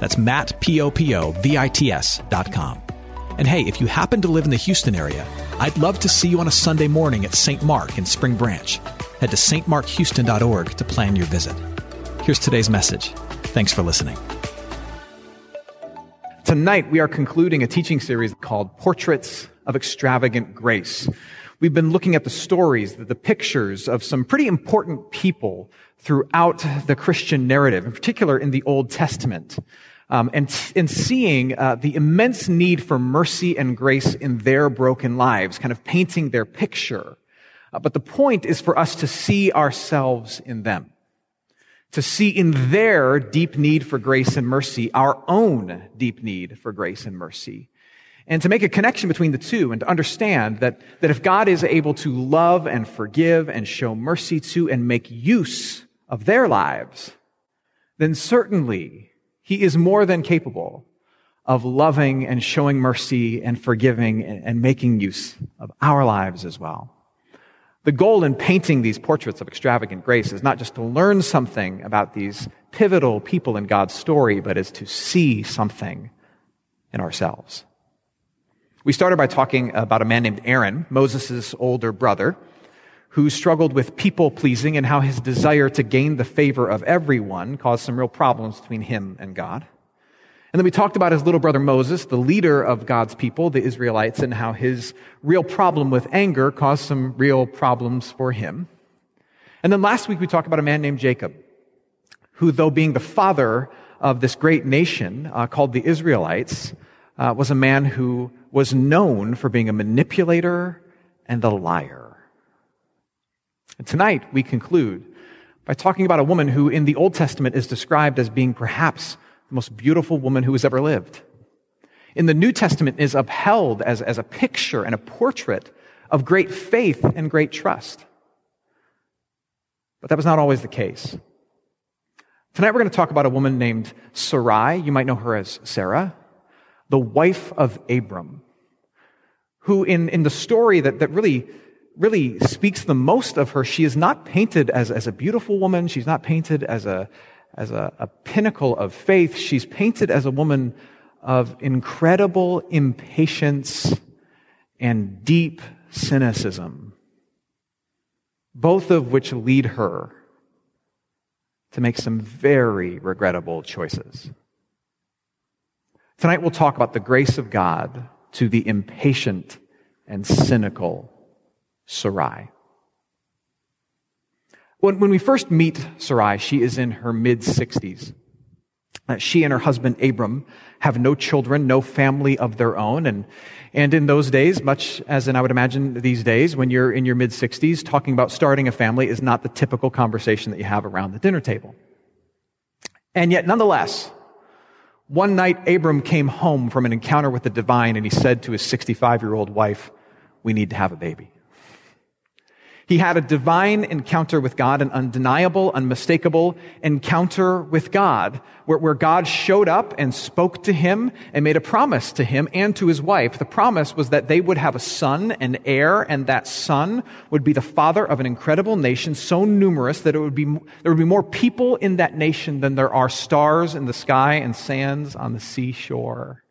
That's Matt, P-O-P-O-V-I-T-S dot com. And hey, if you happen to live in the Houston area, I'd love to see you on a Sunday morning at St. Mark in Spring Branch. Head to stmarkhouston.org to plan your visit. Here's today's message. Thanks for listening. Tonight, we are concluding a teaching series called Portraits of Extravagant Grace. We've been looking at the stories, the pictures of some pretty important people throughout the Christian narrative, in particular in the Old Testament, um, and, and seeing uh, the immense need for mercy and grace in their broken lives, kind of painting their picture. Uh, but the point is for us to see ourselves in them, to see in their deep need for grace and mercy our own deep need for grace and mercy and to make a connection between the two and to understand that, that if God is able to love and forgive and show mercy to and make use of their lives, then certainly he is more than capable of loving and showing mercy and forgiving and, making use of our lives as well. The goal in painting these portraits of extravagant grace is not just to learn something about these pivotal people in God's story, but is to see something in ourselves. We started by talking about a man named Aaron, Moses' older brother, who struggled with people pleasing and how his desire to gain the favor of everyone caused some real problems between him and God. And then we talked about his little brother Moses, the leader of God's people, the Israelites, and how his real problem with anger caused some real problems for him. And then last week we talked about a man named Jacob, who, though being the father of this great nation uh, called the Israelites, uh, was a man who was known for being a manipulator and a liar. And tonight we conclude by talking about a woman who in the Old Testament is described as being perhaps the most beautiful woman who has ever lived. In the New Testament is upheld as, as a picture and a portrait of great faith and great trust. But that was not always the case. Tonight we're going to talk about a woman named Sarai. You might know her as Sarah the wife of Abram, who in, in the story that, that really, really speaks the most of her, she is not painted as, as a beautiful woman. She's not painted as a, as a, a pinnacle of faith. She's painted as a woman of incredible impatience and deep cynicism, both of which lead her to make some very regrettable choices. Tonight we'll talk about the grace of God to the impatient and cynical Sarai. When, when we first meet Sarai, she is in her mid 60s. Uh, she and her husband Abram have no children, no family of their own. And, and in those days, much as in I would imagine these days, when you're in your mid 60s, talking about starting a family is not the typical conversation that you have around the dinner table. And yet, nonetheless, one night, Abram came home from an encounter with the divine and he said to his 65 year old wife, We need to have a baby. He had a divine encounter with God, an undeniable, unmistakable encounter with God, where, where, God showed up and spoke to him and made a promise to him and to his wife. The promise was that they would have a son, an heir, and that son would be the father of an incredible nation so numerous that it would be, there would be more people in that nation than there are stars in the sky and sands on the seashore.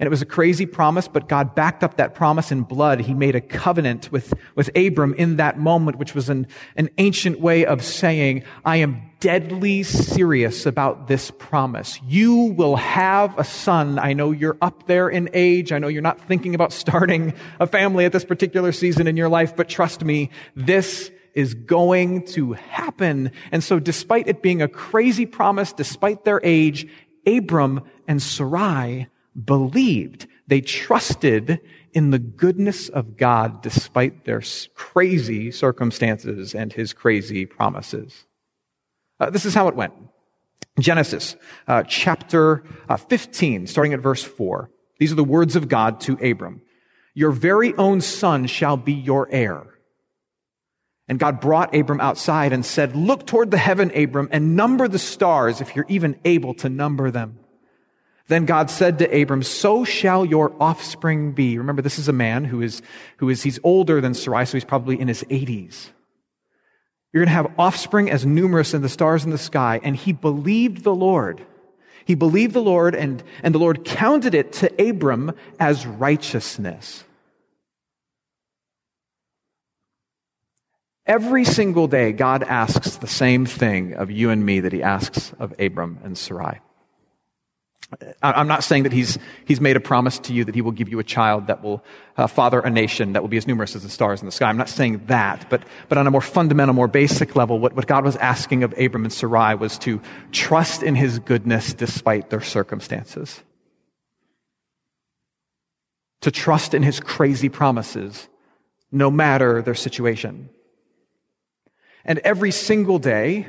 And it was a crazy promise, but God backed up that promise in blood. He made a covenant with, with Abram in that moment, which was an, an ancient way of saying, I am deadly serious about this promise. You will have a son. I know you're up there in age. I know you're not thinking about starting a family at this particular season in your life, but trust me, this is going to happen. And so despite it being a crazy promise, despite their age, Abram and Sarai believed. They trusted in the goodness of God despite their crazy circumstances and his crazy promises. Uh, this is how it went. Genesis uh, chapter uh, 15, starting at verse 4. These are the words of God to Abram. Your very own son shall be your heir. And God brought Abram outside and said, Look toward the heaven, Abram, and number the stars if you're even able to number them. Then God said to Abram, So shall your offspring be. Remember, this is a man who is, who is, he's older than Sarai, so he's probably in his 80s. You're going to have offspring as numerous as the stars in the sky. And he believed the Lord. He believed the Lord, and, and the Lord counted it to Abram as righteousness. Every single day, God asks the same thing of you and me that he asks of Abram and Sarai. I'm not saying that he's, he's made a promise to you that he will give you a child that will uh, father a nation that will be as numerous as the stars in the sky. I'm not saying that, but, but on a more fundamental, more basic level, what, what God was asking of Abram and Sarai was to trust in his goodness despite their circumstances. To trust in his crazy promises no matter their situation. And every single day,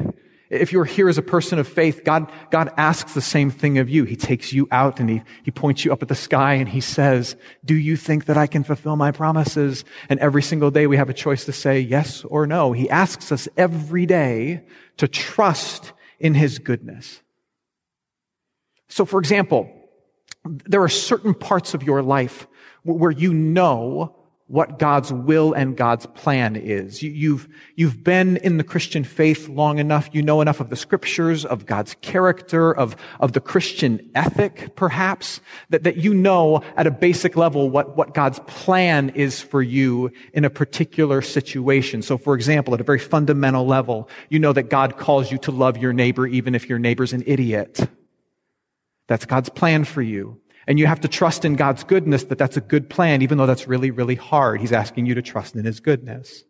if you're here as a person of faith, God, God asks the same thing of you. He takes you out and he, he points you up at the sky and he says, do you think that I can fulfill my promises? And every single day we have a choice to say yes or no. He asks us every day to trust in his goodness. So for example, there are certain parts of your life where you know what God's will and God's plan is. You've, you've been in the Christian faith long enough. You know enough of the scriptures, of God's character, of, of the Christian ethic, perhaps, that, that you know at a basic level what, what God's plan is for you in a particular situation. So, for example, at a very fundamental level, you know that God calls you to love your neighbor even if your neighbor's an idiot. That's God's plan for you. And you have to trust in God's goodness that that's a good plan, even though that's really, really hard. He's asking you to trust in His goodness.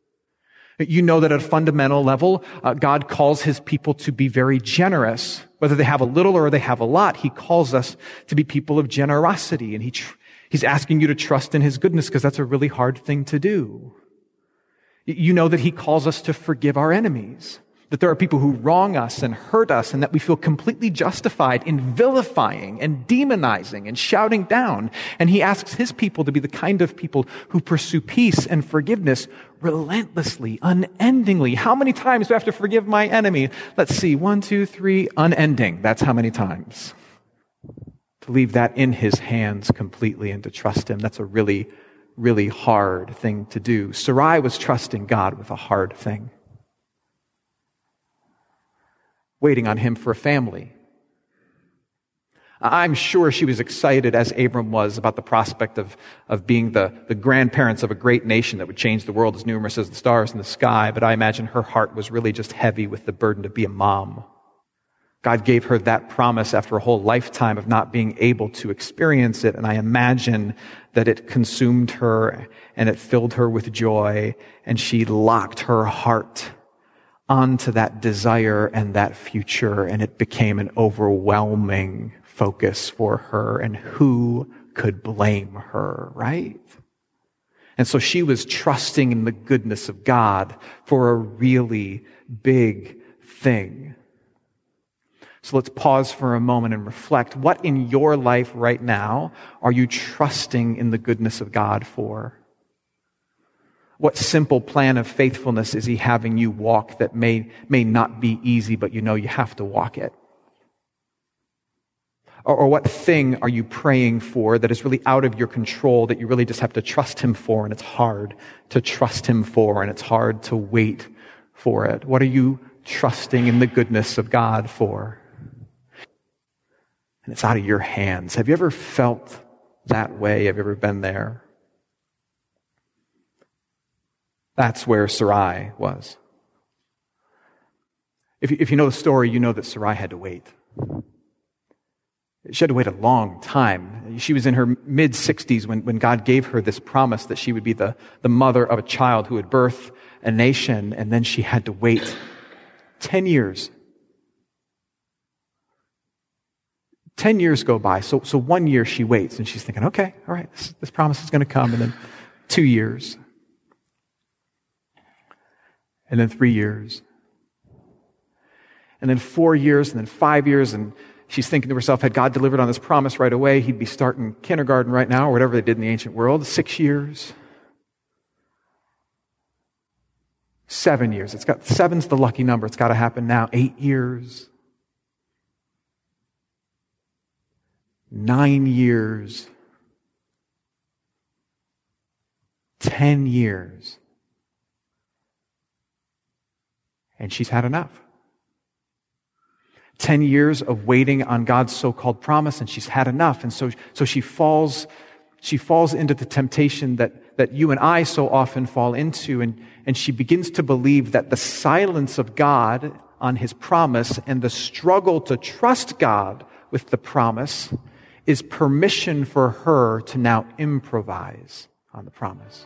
You know that at a fundamental level, uh, God calls His people to be very generous. Whether they have a little or they have a lot, He calls us to be people of generosity. And he tr- He's asking you to trust in His goodness because that's a really hard thing to do. You know that He calls us to forgive our enemies that there are people who wrong us and hurt us and that we feel completely justified in vilifying and demonizing and shouting down. And he asks his people to be the kind of people who pursue peace and forgiveness relentlessly, unendingly. How many times do I have to forgive my enemy? Let's see. One, two, three, unending. That's how many times. To leave that in his hands completely and to trust him. That's a really, really hard thing to do. Sarai was trusting God with a hard thing waiting on him for a family. I'm sure she was excited, as Abram was, about the prospect of, of being the, the grandparents of a great nation that would change the world as numerous as the stars in the sky, but I imagine her heart was really just heavy with the burden to be a mom. God gave her that promise after a whole lifetime of not being able to experience it, and I imagine that it consumed her and it filled her with joy, and she locked her heart onto that desire and that future, and it became an overwhelming focus for her. And who could blame her, right? And so she was trusting in the goodness of God for a really big thing. So let's pause for a moment and reflect. What in your life right now are you trusting in the goodness of God for? What simple plan of faithfulness is he having you walk that may, may not be easy, but you know you have to walk it? Or, or what thing are you praying for that is really out of your control that you really just have to trust him for and it's hard to trust him for and it's hard to wait for it? What are you trusting in the goodness of God for? And it's out of your hands. Have you ever felt that way? Have you ever been there? That's where Sarai was. If you, if you know the story, you know that Sarai had to wait. She had to wait a long time. She was in her mid 60s when, when God gave her this promise that she would be the, the mother of a child who would birth a nation, and then she had to wait 10 years. 10 years go by. So, so one year she waits and she's thinking, okay, all right, this, this promise is going to come. And then two years and then three years. And then four years, and then five years, and she's thinking to herself, had God delivered on this promise right away, he'd be starting kindergarten right now, or whatever they did in the ancient world. Six years. Seven years. It's got seven's the lucky number. It's got to happen now. Eight years. Nine years. Ten years. And she's had enough. 10 years of waiting on God's so-called promise and she's had enough. And so, so she falls, she falls into the temptation that, that you and I so often fall into. And, and she begins to believe that the silence of God on his promise and the struggle to trust God with the promise is permission for her to now improvise on the promise.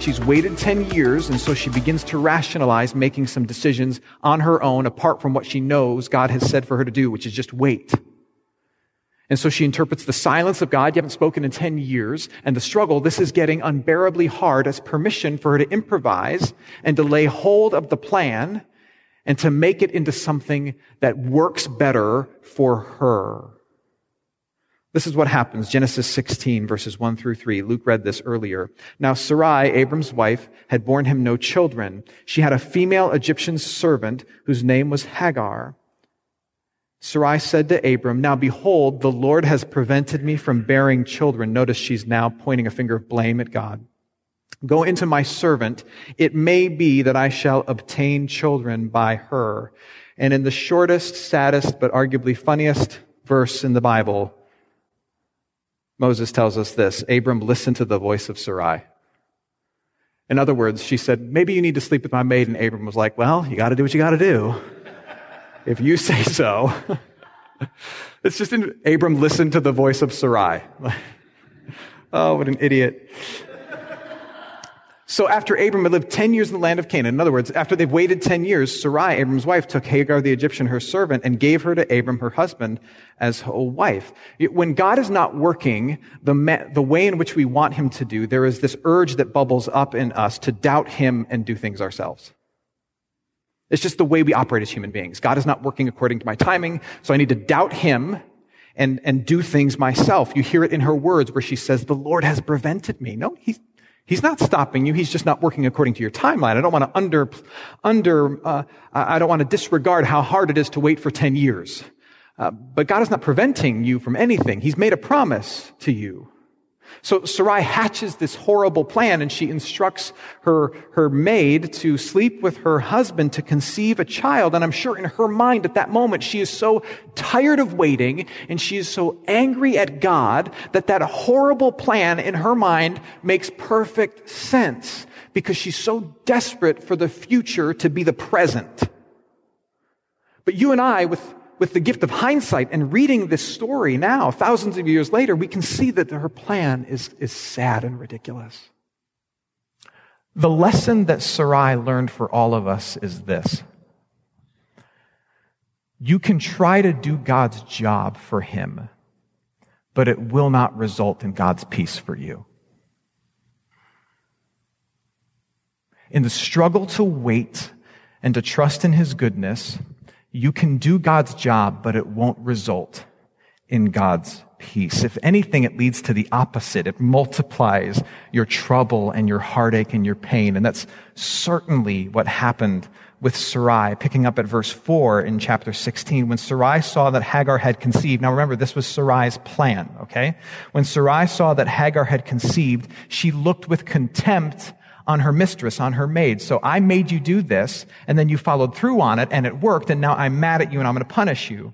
She's waited 10 years, and so she begins to rationalize making some decisions on her own apart from what she knows God has said for her to do, which is just wait. And so she interprets the silence of God, you haven't spoken in 10 years, and the struggle, this is getting unbearably hard as permission for her to improvise and to lay hold of the plan and to make it into something that works better for her. This is what happens. Genesis 16 verses 1 through 3. Luke read this earlier. Now Sarai, Abram's wife, had borne him no children. She had a female Egyptian servant whose name was Hagar. Sarai said to Abram, Now behold, the Lord has prevented me from bearing children. Notice she's now pointing a finger of blame at God. Go into my servant. It may be that I shall obtain children by her. And in the shortest, saddest, but arguably funniest verse in the Bible, Moses tells us this Abram listened to the voice of Sarai. In other words, she said, Maybe you need to sleep with my maid. And Abram was like, Well, you got to do what you got to do if you say so. it's just in, Abram listened to the voice of Sarai. oh, what an idiot. So after Abram had lived 10 years in the land of Canaan, in other words, after they've waited 10 years, Sarai, Abram's wife, took Hagar the Egyptian, her servant, and gave her to Abram, her husband, as a wife. When God is not working the, the way in which we want him to do, there is this urge that bubbles up in us to doubt him and do things ourselves. It's just the way we operate as human beings. God is not working according to my timing, so I need to doubt him and, and do things myself. You hear it in her words where she says, the Lord has prevented me. No, he's, he's not stopping you. He's just not working according to your timeline. I don't want to under, under, uh, I don't want to disregard how hard it is to wait for 10 years. Uh, but God is not preventing you from anything. He's made a promise to you. So Sarai hatches this horrible plan and she instructs her, her maid to sleep with her husband to conceive a child. And I'm sure in her mind at that moment, she is so tired of waiting and she is so angry at God that that horrible plan in her mind makes perfect sense because she's so desperate for the future to be the present. But you and I, with with the gift of hindsight and reading this story now, thousands of years later, we can see that her plan is, is sad and ridiculous. The lesson that Sarai learned for all of us is this. You can try to do God's job for him, but it will not result in God's peace for you. In the struggle to wait and to trust in his goodness, you can do God's job, but it won't result in God's peace. If anything, it leads to the opposite. It multiplies your trouble and your heartache and your pain. And that's certainly what happened with Sarai, picking up at verse 4 in chapter 16. When Sarai saw that Hagar had conceived, now remember, this was Sarai's plan, okay? When Sarai saw that Hagar had conceived, she looked with contempt on her mistress, on her maid. So I made you do this, and then you followed through on it, and it worked, and now I'm mad at you, and I'm going to punish you.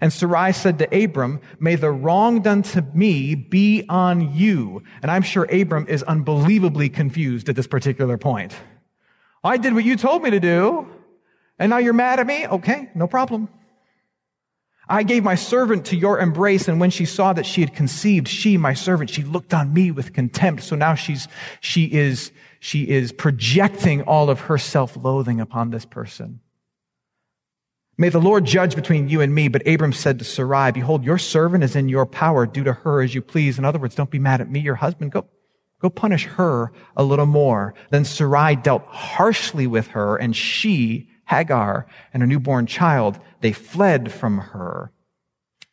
And Sarai said to Abram, may the wrong done to me be on you. And I'm sure Abram is unbelievably confused at this particular point. I did what you told me to do, and now you're mad at me? Okay, no problem. I gave my servant to your embrace, and when she saw that she had conceived, she, my servant, she looked on me with contempt. So now she's, she is, she is projecting all of her self-loathing upon this person. May the Lord judge between you and me. But Abram said to Sarai, behold, your servant is in your power. Do to her as you please. In other words, don't be mad at me, your husband. Go, go punish her a little more. Then Sarai dealt harshly with her and she Hagar and her newborn child, they fled from her.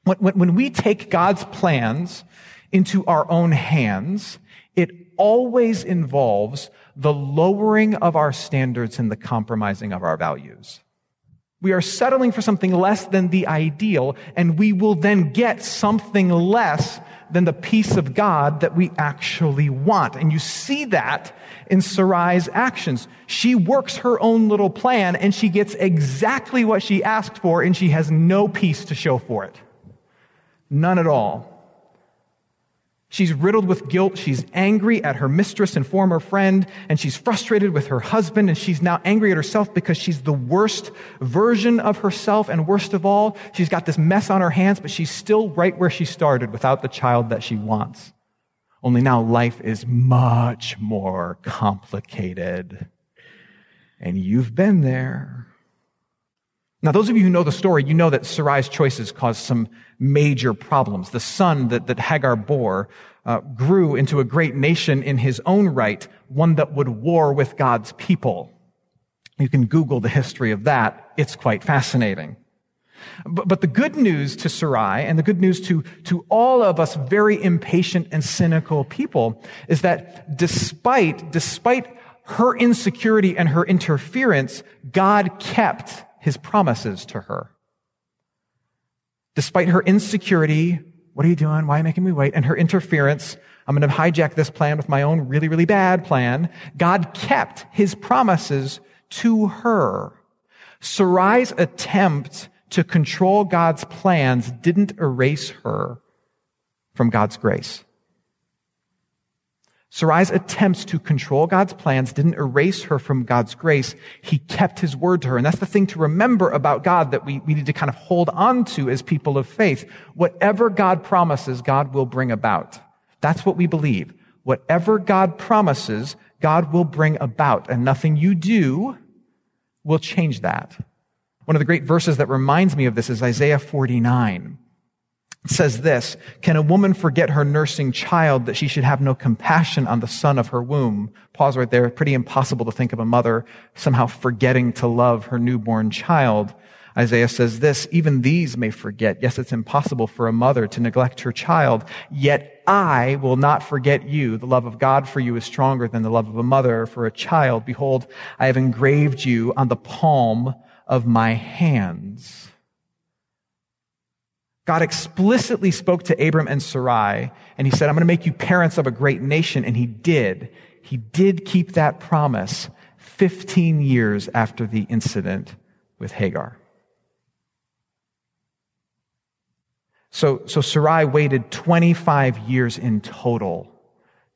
When, when, when we take God's plans into our own hands, it always involves the lowering of our standards and the compromising of our values. We are settling for something less than the ideal, and we will then get something less than the peace of God that we actually want. And you see that in Sarai's actions. She works her own little plan and she gets exactly what she asked for and she has no peace to show for it. None at all. She's riddled with guilt. She's angry at her mistress and former friend, and she's frustrated with her husband, and she's now angry at herself because she's the worst version of herself, and worst of all, she's got this mess on her hands, but she's still right where she started without the child that she wants. Only now life is much more complicated. And you've been there. Now, those of you who know the story, you know that Sarai's choices caused some major problems. The son that, that Hagar bore uh, grew into a great nation in his own right, one that would war with God's people. You can Google the history of that. It's quite fascinating. But, but the good news to Sarai and the good news to, to all of us very impatient and cynical people is that despite, despite her insecurity and her interference, God kept his promises to her. Despite her insecurity, what are you doing? Why are you making me wait? And her interference, I'm going to hijack this plan with my own really, really bad plan. God kept his promises to her. Sarai's attempt to control God's plans didn't erase her from God's grace. Sarai's attempts to control God's plans didn't erase her from God's grace. He kept his word to her. And that's the thing to remember about God that we, we need to kind of hold on to as people of faith. Whatever God promises, God will bring about. That's what we believe. Whatever God promises, God will bring about. And nothing you do will change that. One of the great verses that reminds me of this is Isaiah 49. It says this, can a woman forget her nursing child that she should have no compassion on the son of her womb? Pause right there. Pretty impossible to think of a mother somehow forgetting to love her newborn child. Isaiah says this, even these may forget. Yes, it's impossible for a mother to neglect her child, yet I will not forget you. The love of God for you is stronger than the love of a mother for a child. Behold, I have engraved you on the palm of my hands. God explicitly spoke to Abram and Sarai, and he said, I'm going to make you parents of a great nation. And he did. He did keep that promise 15 years after the incident with Hagar. So, so Sarai waited 25 years in total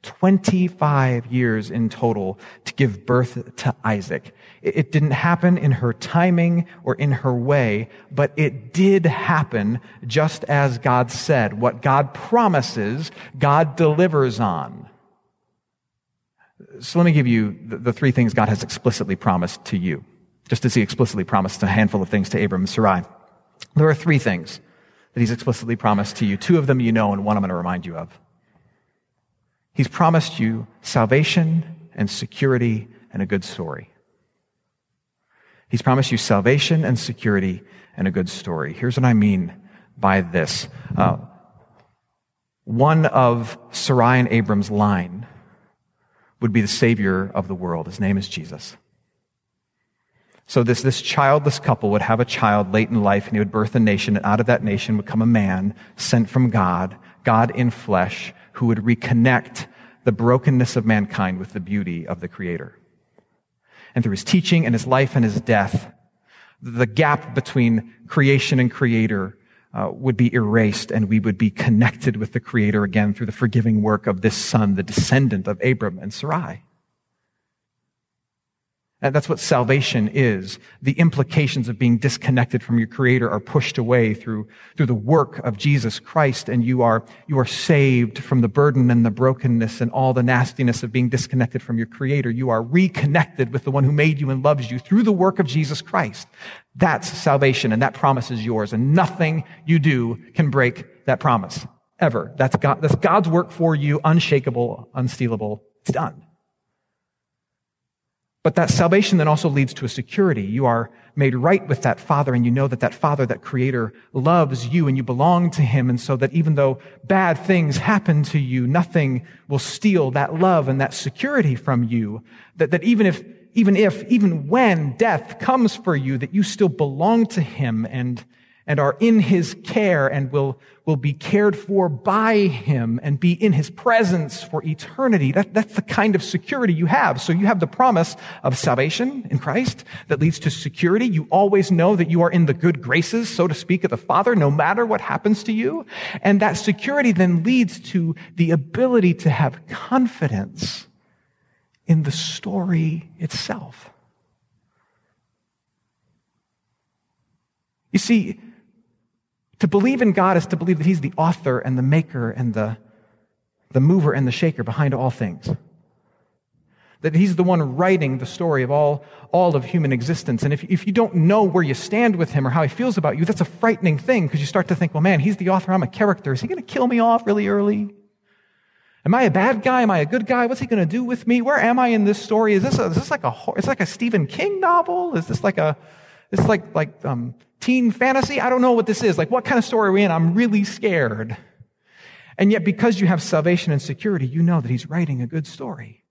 25 years in total to give birth to Isaac. It didn't happen in her timing or in her way, but it did happen just as God said. What God promises, God delivers on. So let me give you the, three things God has explicitly promised to you. Just as he explicitly promised a handful of things to Abram and Sarai. There are three things that he's explicitly promised to you. Two of them you know, and one I'm going to remind you of. He's promised you salvation and security and a good story. He's promised you salvation and security and a good story. Here's what I mean by this. Uh, one of Sarai and Abram's line would be the Savior of the world. His name is Jesus. So this, this childless couple would have a child late in life and he would birth a nation and out of that nation would come a man sent from God, God in flesh, who would reconnect the brokenness of mankind with the beauty of the Creator. And through his teaching and his life and his death, the gap between creation and Creator uh, would be erased and we would be connected with the Creator again through the forgiving work of this Son, the descendant of Abram and Sarai. And that's what salvation is. The implications of being disconnected from your creator are pushed away through, through the work of Jesus Christ and you are, you are saved from the burden and the brokenness and all the nastiness of being disconnected from your creator. You are reconnected with the one who made you and loves you through the work of Jesus Christ. That's salvation and that promise is yours and nothing you do can break that promise. Ever. That's God, that's God's work for you, unshakable, unstealable. It's done. But that salvation then also leads to a security. You are made right with that Father and you know that that Father, that Creator loves you and you belong to Him. And so that even though bad things happen to you, nothing will steal that love and that security from you. That, that even if, even if, even when death comes for you, that you still belong to Him and, and are in his care and will, will be cared for by him and be in his presence for eternity. That, that's the kind of security you have. So you have the promise of salvation in Christ that leads to security. You always know that you are in the good graces, so to speak, of the Father, no matter what happens to you. And that security then leads to the ability to have confidence in the story itself. You see, to believe in God is to believe that He's the author and the maker and the, the mover and the shaker behind all things. That He's the one writing the story of all, all of human existence. And if, if you don't know where you stand with Him or how He feels about you, that's a frightening thing because you start to think, well, man, He's the author, I'm a character. Is He going to kill me off really early? Am I a bad guy? Am I a good guy? What's he going to do with me? Where am I in this story? Is this, a, is this like a, is like a Stephen King novel? Is this like a, it's like, like, um, teen fantasy. I don't know what this is. Like, what kind of story are we in? I'm really scared. And yet, because you have salvation and security, you know that he's writing a good story.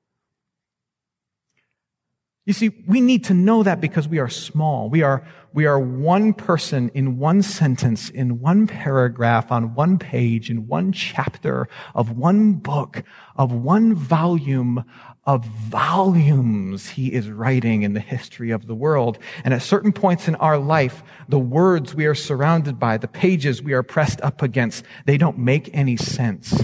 You see, we need to know that because we are small. We are, we are one person in one sentence, in one paragraph, on one page, in one chapter of one book, of one volume of volumes he is writing in the history of the world. And at certain points in our life, the words we are surrounded by, the pages we are pressed up against, they don't make any sense.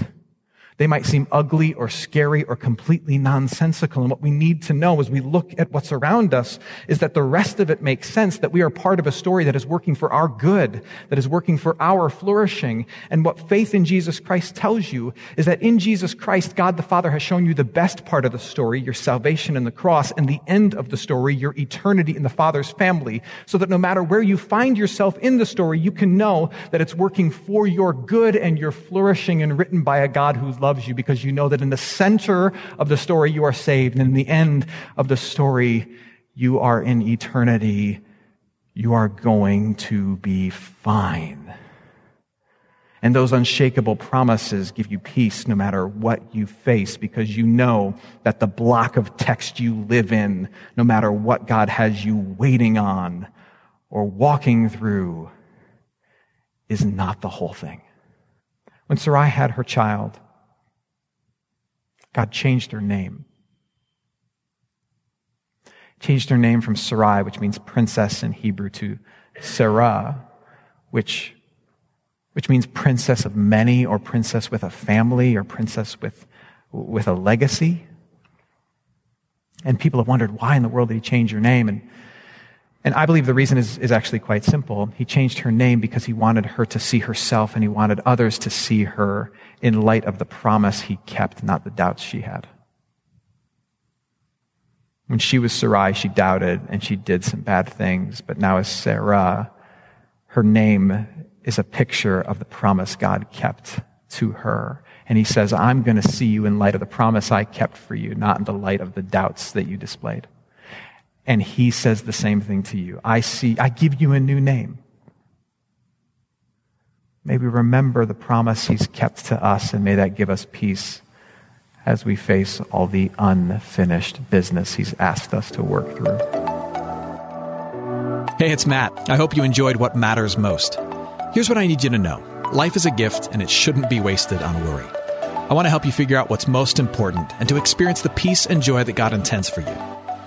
They might seem ugly or scary or completely nonsensical. And what we need to know as we look at what's around us is that the rest of it makes sense, that we are part of a story that is working for our good, that is working for our flourishing. And what faith in Jesus Christ tells you is that in Jesus Christ, God the Father has shown you the best part of the story, your salvation in the cross, and the end of the story, your eternity in the Father's family, so that no matter where you find yourself in the story, you can know that it's working for your good and your flourishing and written by a God who loves loves you because you know that in the center of the story you are saved and in the end of the story you are in eternity. You are going to be fine. And those unshakable promises give you peace no matter what you face because you know that the block of text you live in, no matter what God has you waiting on or walking through, is not the whole thing. When Sarai had her child, God changed her name. Changed her name from Sarai, which means princess in Hebrew, to Sarah, which, which means princess of many, or princess with a family, or princess with, with a legacy. And people have wondered, why in the world did he change your name? And and I believe the reason is, is actually quite simple. He changed her name because he wanted her to see herself and he wanted others to see her in light of the promise he kept, not the doubts she had. When she was Sarai, she doubted and she did some bad things, but now as Sarah, her name is a picture of the promise God kept to her. And he says, I'm going to see you in light of the promise I kept for you, not in the light of the doubts that you displayed. And he says the same thing to you. I see, I give you a new name. May we remember the promise he's kept to us, and may that give us peace as we face all the unfinished business he's asked us to work through. Hey, it's Matt. I hope you enjoyed what matters most. Here's what I need you to know life is a gift, and it shouldn't be wasted on worry. I want to help you figure out what's most important and to experience the peace and joy that God intends for you.